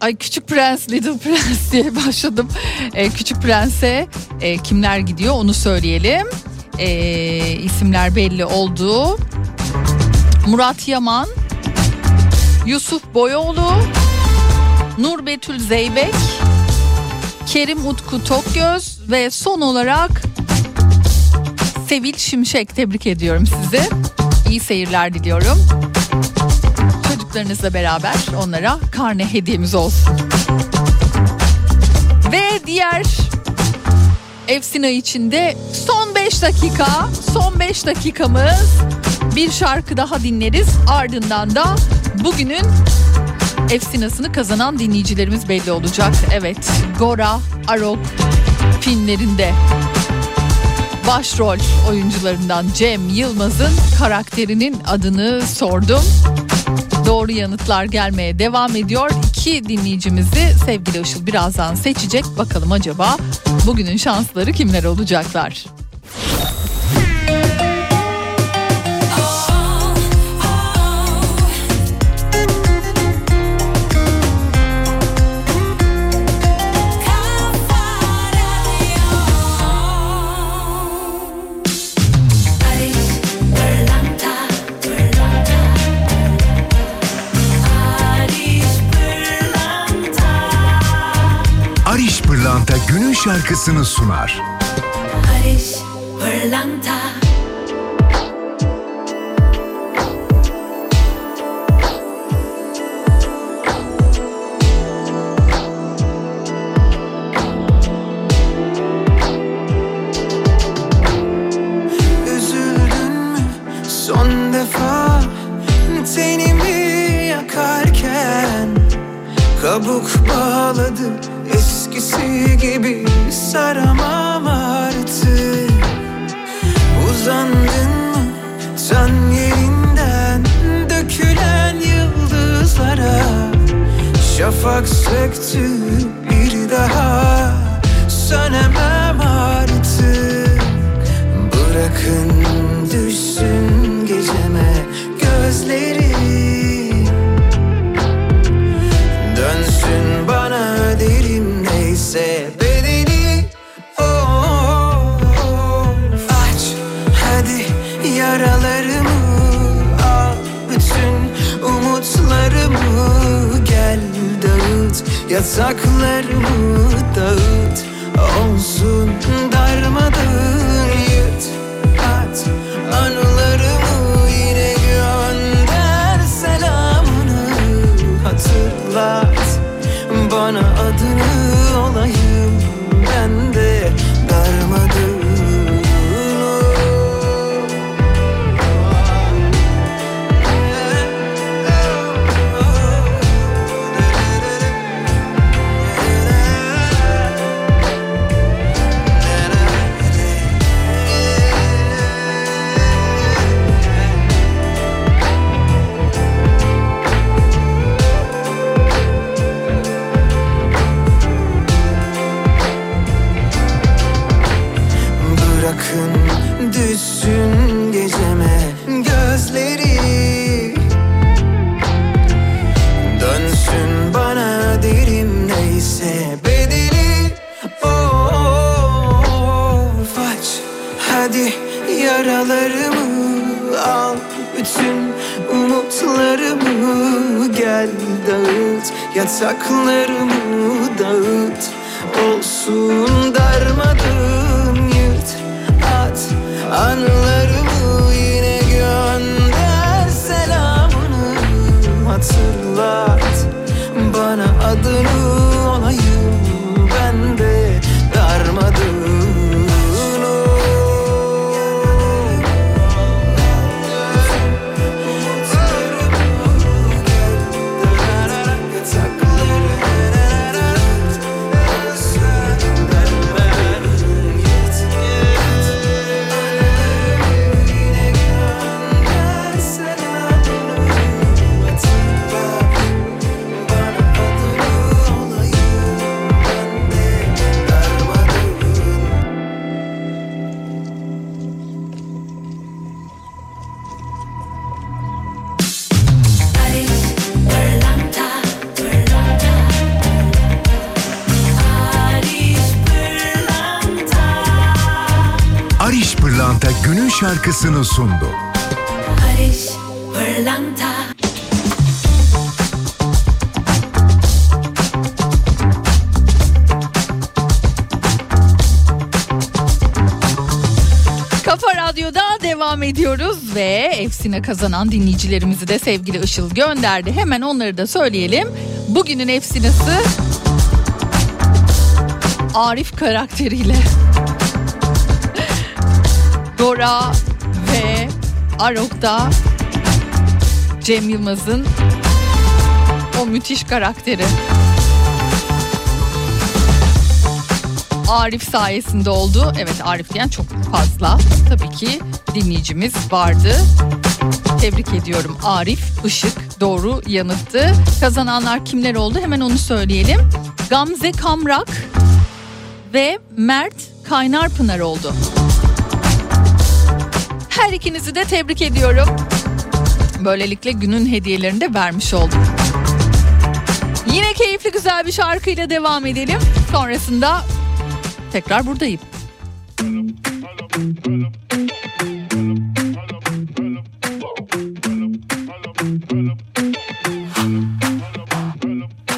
ay Küçük Prens, Little Prince diye başladım. E, Küçük Prens'e e, kimler gidiyor onu söyleyelim. E, isimler belli oldu. Murat Yaman, Yusuf Boyoğlu, Nur Betül Zeybek, Kerim Utku Tokgöz ve son olarak Sevil Şimşek tebrik ediyorum sizi. İyi seyirler diliyorum. Çocuklarınızla beraber onlara karne hediyemiz olsun. Ve diğer Efsina içinde son 5 dakika, son 5 dakikamız bir şarkı daha dinleriz. Ardından da bugünün Efsinasını kazanan dinleyicilerimiz belli olacak. Evet, Gora, Arok filmlerinde başrol oyuncularından Cem Yılmaz'ın karakterinin adını sordum. Doğru yanıtlar gelmeye devam ediyor. İki dinleyicimizi sevgili Işıl birazdan seçecek. Bakalım acaba bugünün şansları kimler olacaklar? Pırlanta günün şarkısını sunar. Barış Pırlanta Şafak söktü bir daha. Sönemem artık. Bırakın düşsün dağıt yataklarımı dağıt yataklarımı dağıt Ariş Pırlanta günün şarkısını sundu. Barış Pırlanta Kafa Radyo'da devam ediyoruz ve Efsine kazanan dinleyicilerimizi de sevgili Işıl gönderdi. Hemen onları da söyleyelim. Bugünün Efsinası Arif karakteriyle Dora ve Arok'ta Cem Yılmaz'ın o müthiş karakteri. Arif sayesinde oldu. Evet Arif diyen çok fazla. Tabii ki dinleyicimiz vardı. Tebrik ediyorum Arif Işık doğru yanıttı. Kazananlar kimler oldu hemen onu söyleyelim. Gamze Kamrak ve Mert Kaynarpınar oldu. Her ikinizi de tebrik ediyorum. Böylelikle günün hediyelerini de vermiş oldum. Yine keyifli güzel bir şarkıyla devam edelim. Sonrasında tekrar buradayım.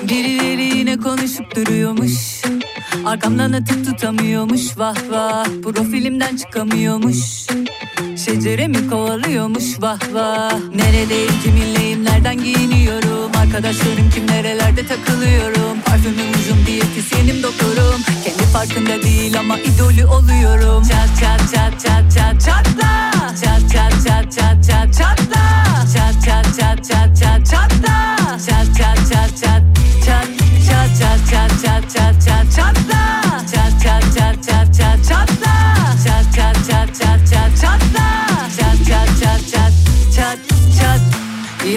Birileri yine konuşup duruyormuş Arkamdan atıp tutamıyormuş vah vah Profilimden çıkamıyormuş Şecere mi kovalıyormuş vah vah Neredeyim kiminleyim nereden giyiniyorum Arkadaşlarım kim nerelerde takılıyorum Parfümüm ucum diyetisyenim doktorum Kendi farkında değil ama idolü oluyorum Çat çat çat çat çat çatla Çat çat çat çat çat çatla Çat çat çat çat çat çatla Çat çat çat çat çat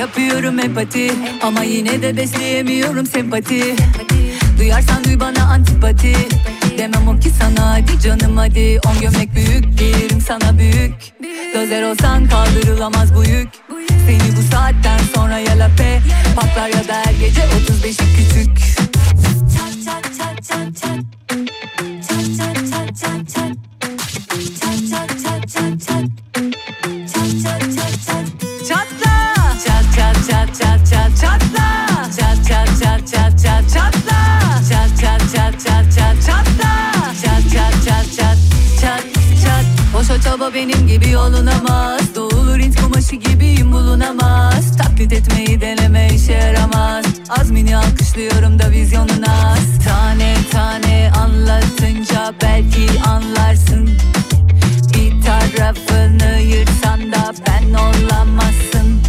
Yapıyorum empati ama yine de besleyemiyorum sempati. Duyarsan duy bana antipati. Demem o ki sana hadi canım hadi. On gömlek büyük giyerim sana büyük. Dozer olsan kaldırılamaz bu yük. Seni bu saatten sonra ya lape Patlar ya da her gece 35'i küçük çaba benim gibi yolunamaz Doğulur int kumaşı gibiyim bulunamaz. Taklit etmeyi deneme işe yaramaz. Azmini alkışlıyorum da vizyonuna. Tane tane anlatınca belki anlarsın. Bir tarafını yırtsan da ben olamazsın.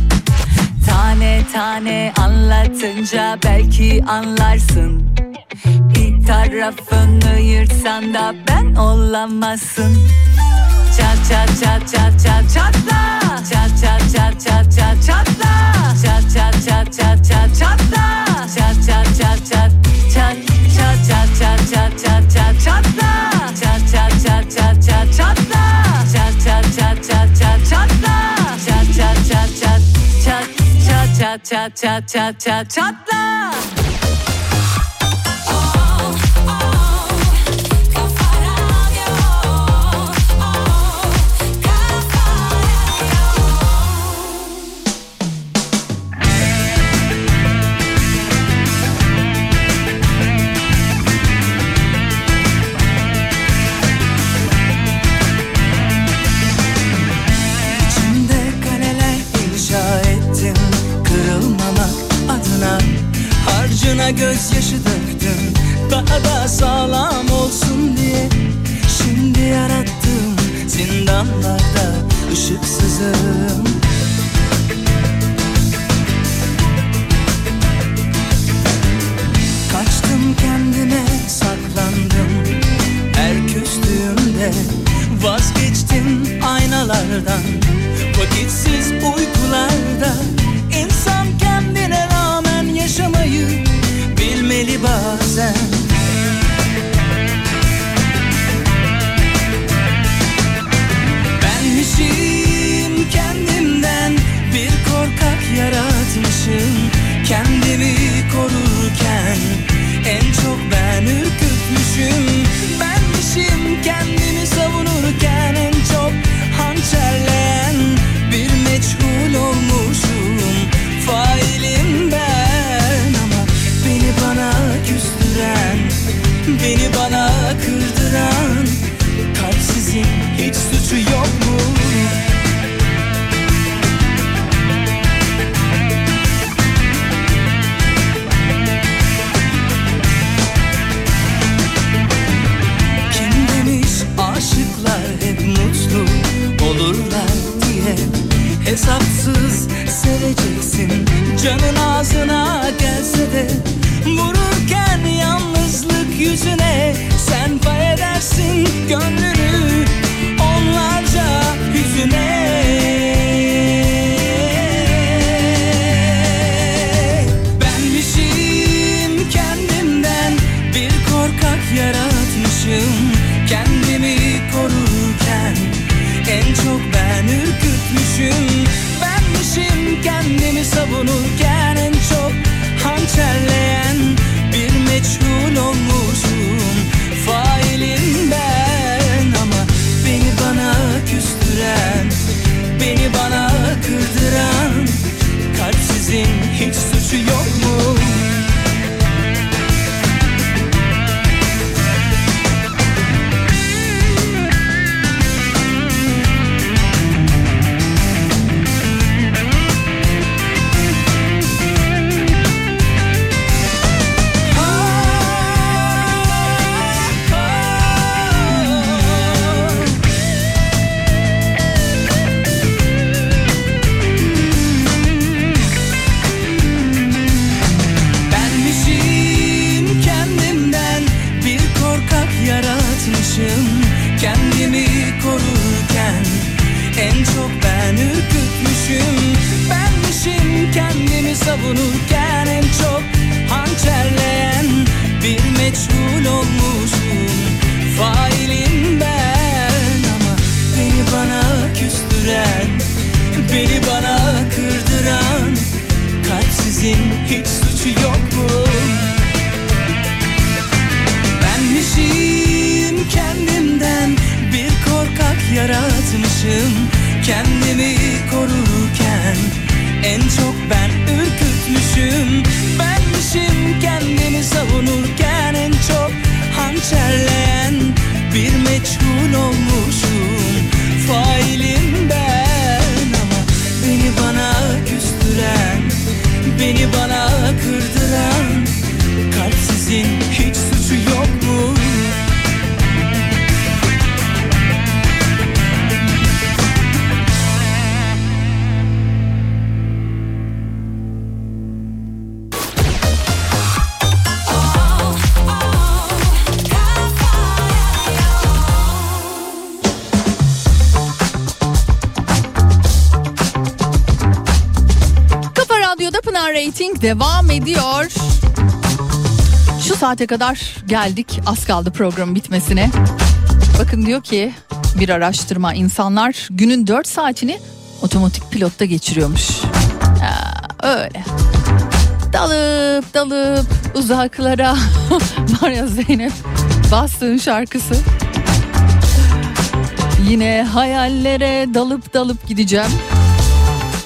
Tane tane anlatınca belki anlarsın. Bir tarafını yırtsan da ben olamazsın Çat çat çat çat çat çatla Çat çat çat çat çat çatla Çat çat çat çat çat çatla Çat çat çat çat çat çat çat çat çat çat çat çatla Çat çat çat çat çat çatla Çat çat çat çat çat çatla Çat çat çat çat çat çat çat çat çat çat çat çatla da sağlam olsun diye Şimdi yarattığım zindanlarda ışıksızım. Kaçtım kendime saklandım Her küstüğümde. Vazgeçtim aynalardan Vakitsiz uykularda Kendimi korurken en çok ben ürkütmüşüm Canın ağzına gelse de Vururken yalnızlık yüzüne Sen pay edersin gönlü saate kadar geldik az kaldı programın bitmesine. Bakın diyor ki bir araştırma insanlar günün 4 saatini otomatik pilotta geçiriyormuş. Ya, öyle. Dalıp dalıp uzaklara var ya Zeynep bastığın şarkısı. Yine hayallere dalıp dalıp gideceğim.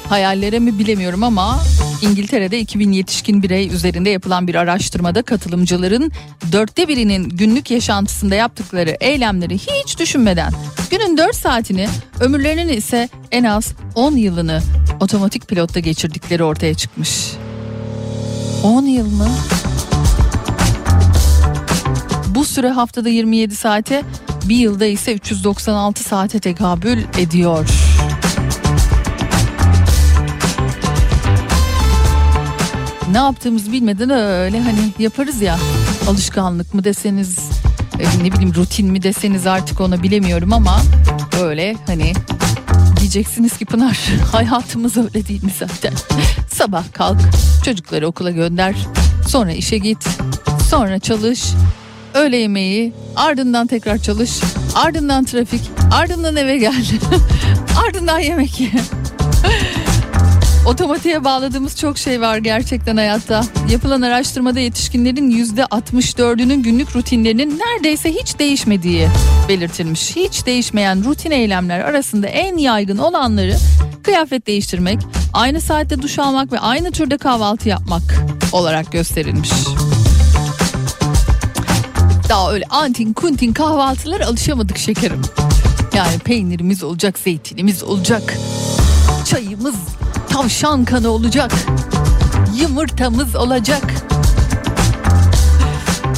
Hayallere mi bilemiyorum ama İngiltere'de 2000 yetişkin birey üzerinde yapılan bir araştırmada katılımcıların dörtte birinin günlük yaşantısında yaptıkları eylemleri hiç düşünmeden günün 4 saatini ömürlerinin ise en az 10 yılını otomatik pilotta geçirdikleri ortaya çıkmış. 10 yıl mı? Bu süre haftada 27 saate bir yılda ise 396 saate tekabül ediyor. Ne yaptığımızı bilmeden öyle hani yaparız ya. Alışkanlık mı deseniz e, ne bileyim rutin mi deseniz artık onu bilemiyorum ama öyle hani diyeceksiniz ki Pınar hayatımız öyle değil mi zaten? Sabah kalk çocukları okula gönder sonra işe git sonra çalış öğle yemeği ardından tekrar çalış ardından trafik ardından eve gel ardından yemek ye Otomatiğe bağladığımız çok şey var gerçekten hayatta. Yapılan araştırmada yetişkinlerin %64'ünün günlük rutinlerinin neredeyse hiç değişmediği belirtilmiş. Hiç değişmeyen rutin eylemler arasında en yaygın olanları kıyafet değiştirmek, aynı saatte duş almak ve aynı türde kahvaltı yapmak olarak gösterilmiş. Daha öyle antin kuntin kahvaltılar alışamadık şekerim. Yani peynirimiz olacak, zeytinimiz olacak, çayımız, tavşan kanı olacak. Yumurtamız olacak.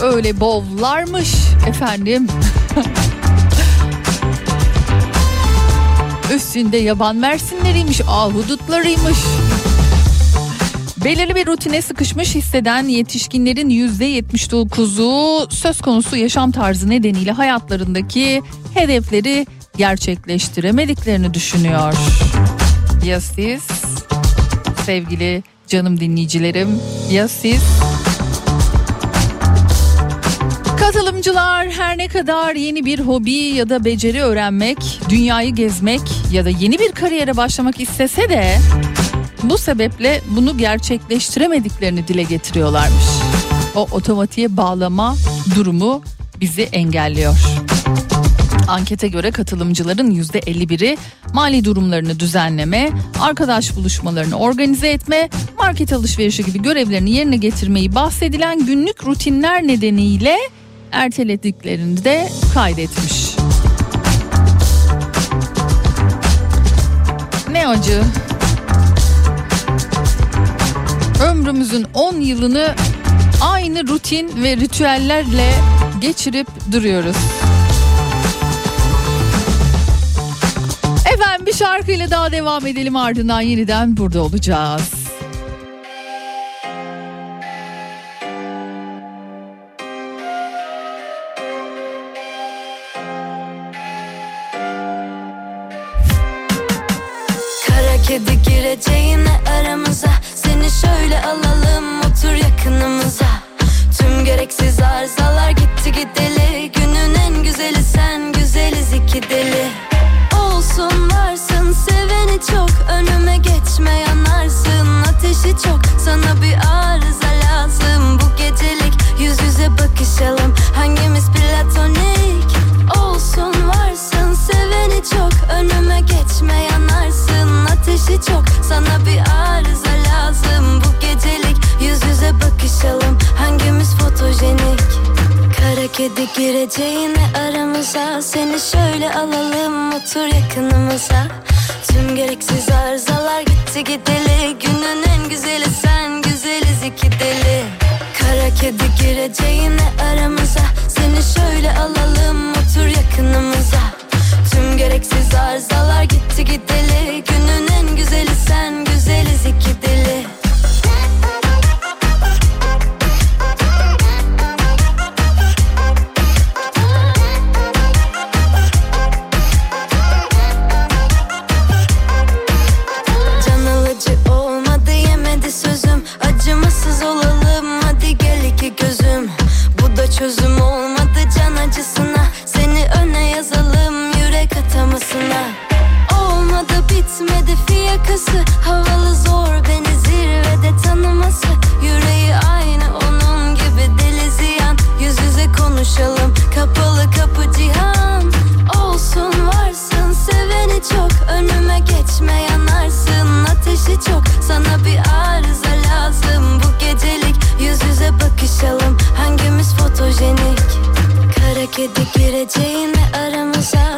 Öyle bovlarmış efendim. Üstünde yaban mersinleriymiş, ahudutlarıymış. Belirli bir rutine sıkışmış hisseden yetişkinlerin %79'u söz konusu yaşam tarzı nedeniyle hayatlarındaki hedefleri gerçekleştiremediklerini düşünüyor. Ya siz sevgili canım dinleyicilerim ya siz? Katılımcılar her ne kadar yeni bir hobi ya da beceri öğrenmek, dünyayı gezmek ya da yeni bir kariyere başlamak istese de Bu sebeple bunu gerçekleştiremediklerini dile getiriyorlarmış. O otomatiğe bağlama durumu bizi engelliyor. Ankete göre katılımcıların %51'i mali durumlarını düzenleme, arkadaş buluşmalarını organize etme, market alışverişi gibi görevlerini yerine getirmeyi bahsedilen günlük rutinler nedeniyle ertelediklerini de kaydetmiş. Ne acı. Ömrümüzün 10 yılını aynı rutin ve ritüellerle geçirip duruyoruz. Şarkıyla daha devam edelim. Ardından yeniden burada olacağız. Kara kedi gireceğine aramıza. Seni şöyle alalım otur yakınımıza. Tüm gereksiz arızalar çok. Sana bir arıza lazım. Bu gecelik yüz yüze bakışalım. Hangimiz platonik? Olsun varsın seveni çok. Önüme geçme yanarsın Ateşi çok. Sana bir arıza lazım. Bu gecelik yüz yüze bakışalım. Hangimiz fotojenik? Kara kedi gireceğine aramıza. Seni şöyle alalım otur yakınımıza Tüm gereksiz arızalar gitti gideli. Günün en güzeli sen güzeliz iki deli. Kara kedi gireceğine aramıza Seni şöyle alalım otur yakınımıza. Tüm gereksiz arızalar gitti gideli. Günün en güzeli sen güzeliz iki deli Çözüm olmadı can acısına. Seni öne yazalım yürek atamasına. Olmadı bitmedi fiyakası. Havalı zor beni zirvede tanıması. Yüreği aynı onun gibi deli ziyan. Yüz yüze konuşalım kapalı kapı cihan. Olsun varsın seveni çok. Önüme geçme yanarsın Ateşi çok. Sana bir Kedi gireceğine aramıza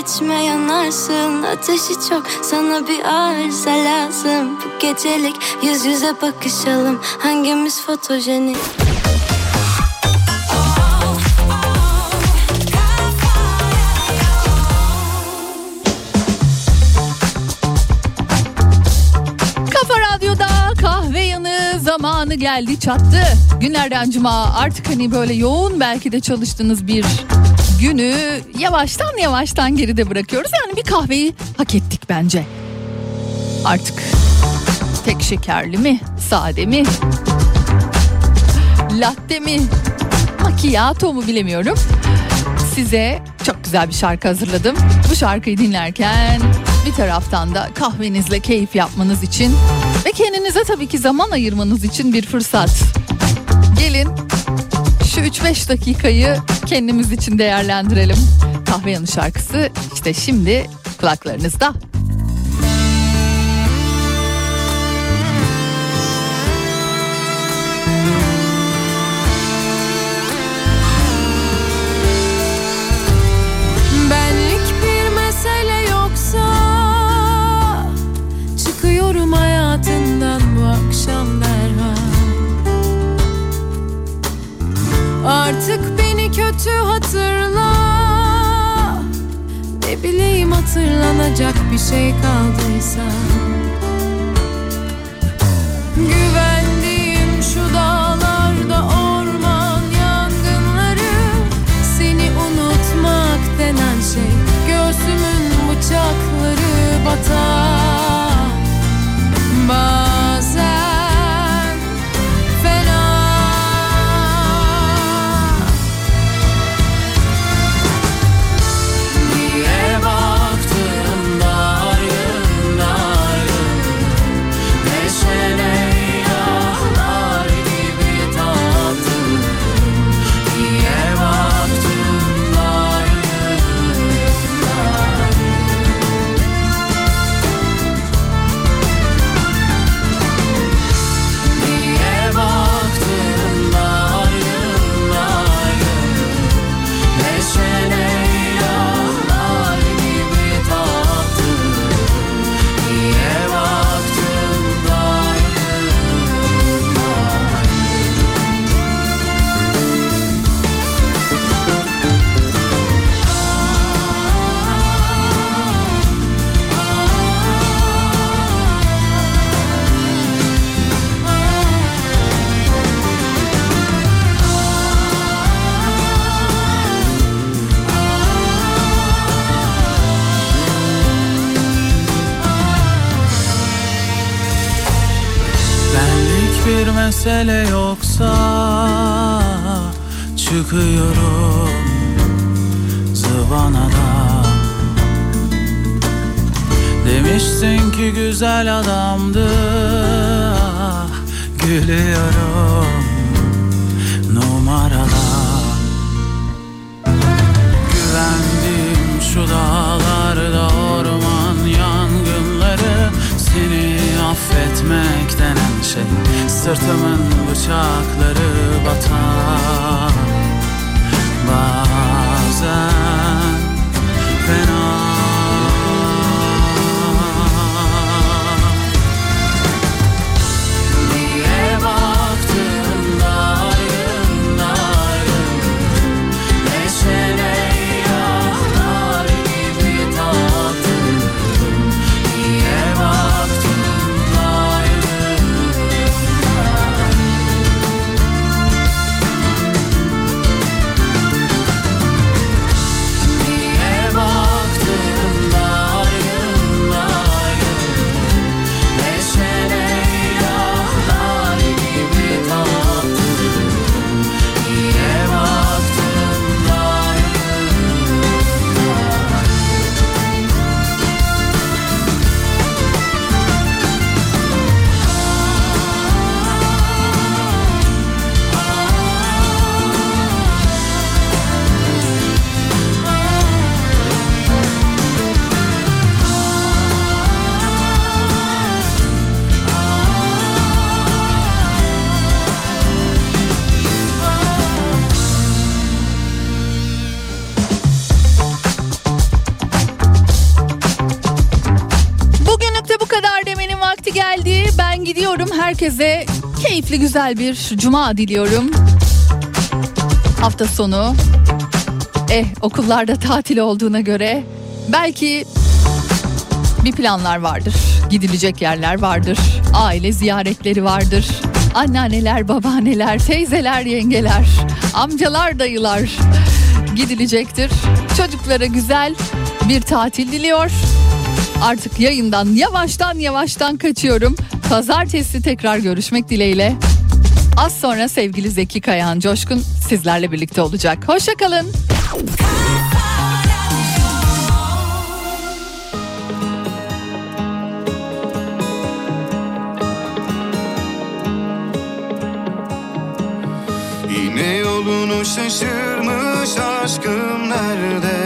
geçme yanarsın Ateşi çok. Sana bir arıza lazım. Bu gecelik yüz yüze bakışalım. Hangimiz fotojenik? Zamanı geldi çattı. Günlerden cuma artık hani böyle yoğun belki de çalıştığınız bir günü yavaştan yavaştan geride bırakıyoruz. Yani bir kahveyi hak ettik bence. Artık tek şekerli mi, sade mi, latte mi, macchiato mu bilemiyorum. Size çok güzel bir şarkı hazırladım. Bu şarkıyı dinlerken bir taraftan da kahvenizle keyif yapmanız için ve kendinize tabii ki zaman ayırmanız için bir fırsat. Gelin şu 3-5 dakikayı kendimiz için değerlendirelim. Kahve yanı şarkısı işte şimdi kulaklarınızda. Artık beni kötü hatırla. Ne bileyim hatırlanacak bir şey kaldıysa. Güvendiğim şu dağlarda orman yangınları Seni unutmak denen şey Göğsümün bıçakları batar. Bazen mesele yoksa çıkıyorum zıvanadan. Demiştin ki güzel adamdı ah, gülüyorum numaradan Güvendiğim şu dağlarda affetmek denen şey Sırtımın bıçakları batar Bazen fena Herkese keyifli güzel bir cuma diliyorum. Hafta sonu. Eh okullarda tatil olduğuna göre belki bir planlar vardır. Gidilecek yerler vardır. Aile ziyaretleri vardır. Anneanneler, babaanneler, teyzeler, yengeler, amcalar, dayılar gidilecektir. Çocuklara güzel bir tatil diliyor. Artık yayından yavaştan yavaştan kaçıyorum. Pazartesi tekrar görüşmek dileğiyle. Az sonra sevgili Zeki Kayahan Coşkun sizlerle birlikte olacak. Hoşçakalın. Yine yolunu şaşırmış aşkım nerede?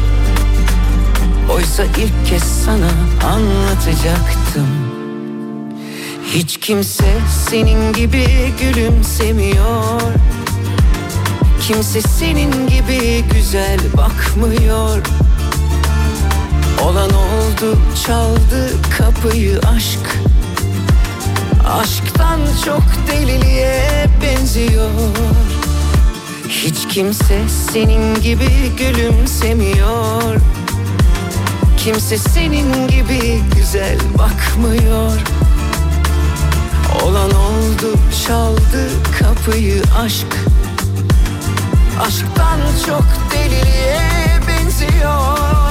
Oysa ilk kez sana anlatacaktım. Hiç kimse senin gibi gülümsemiyor. Kimse senin gibi güzel bakmıyor. Olan oldu çaldı kapıyı aşk. Aşktan çok deliliğe benziyor. Hiç kimse senin gibi gülümsemiyor Kimse senin gibi güzel bakmıyor. Olan oldu çaldı kapıyı aşk. Aşktan çok deliliğe benziyor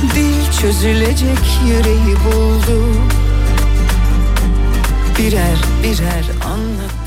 Dil çözülecek yüreği buldu. Birer birer anlat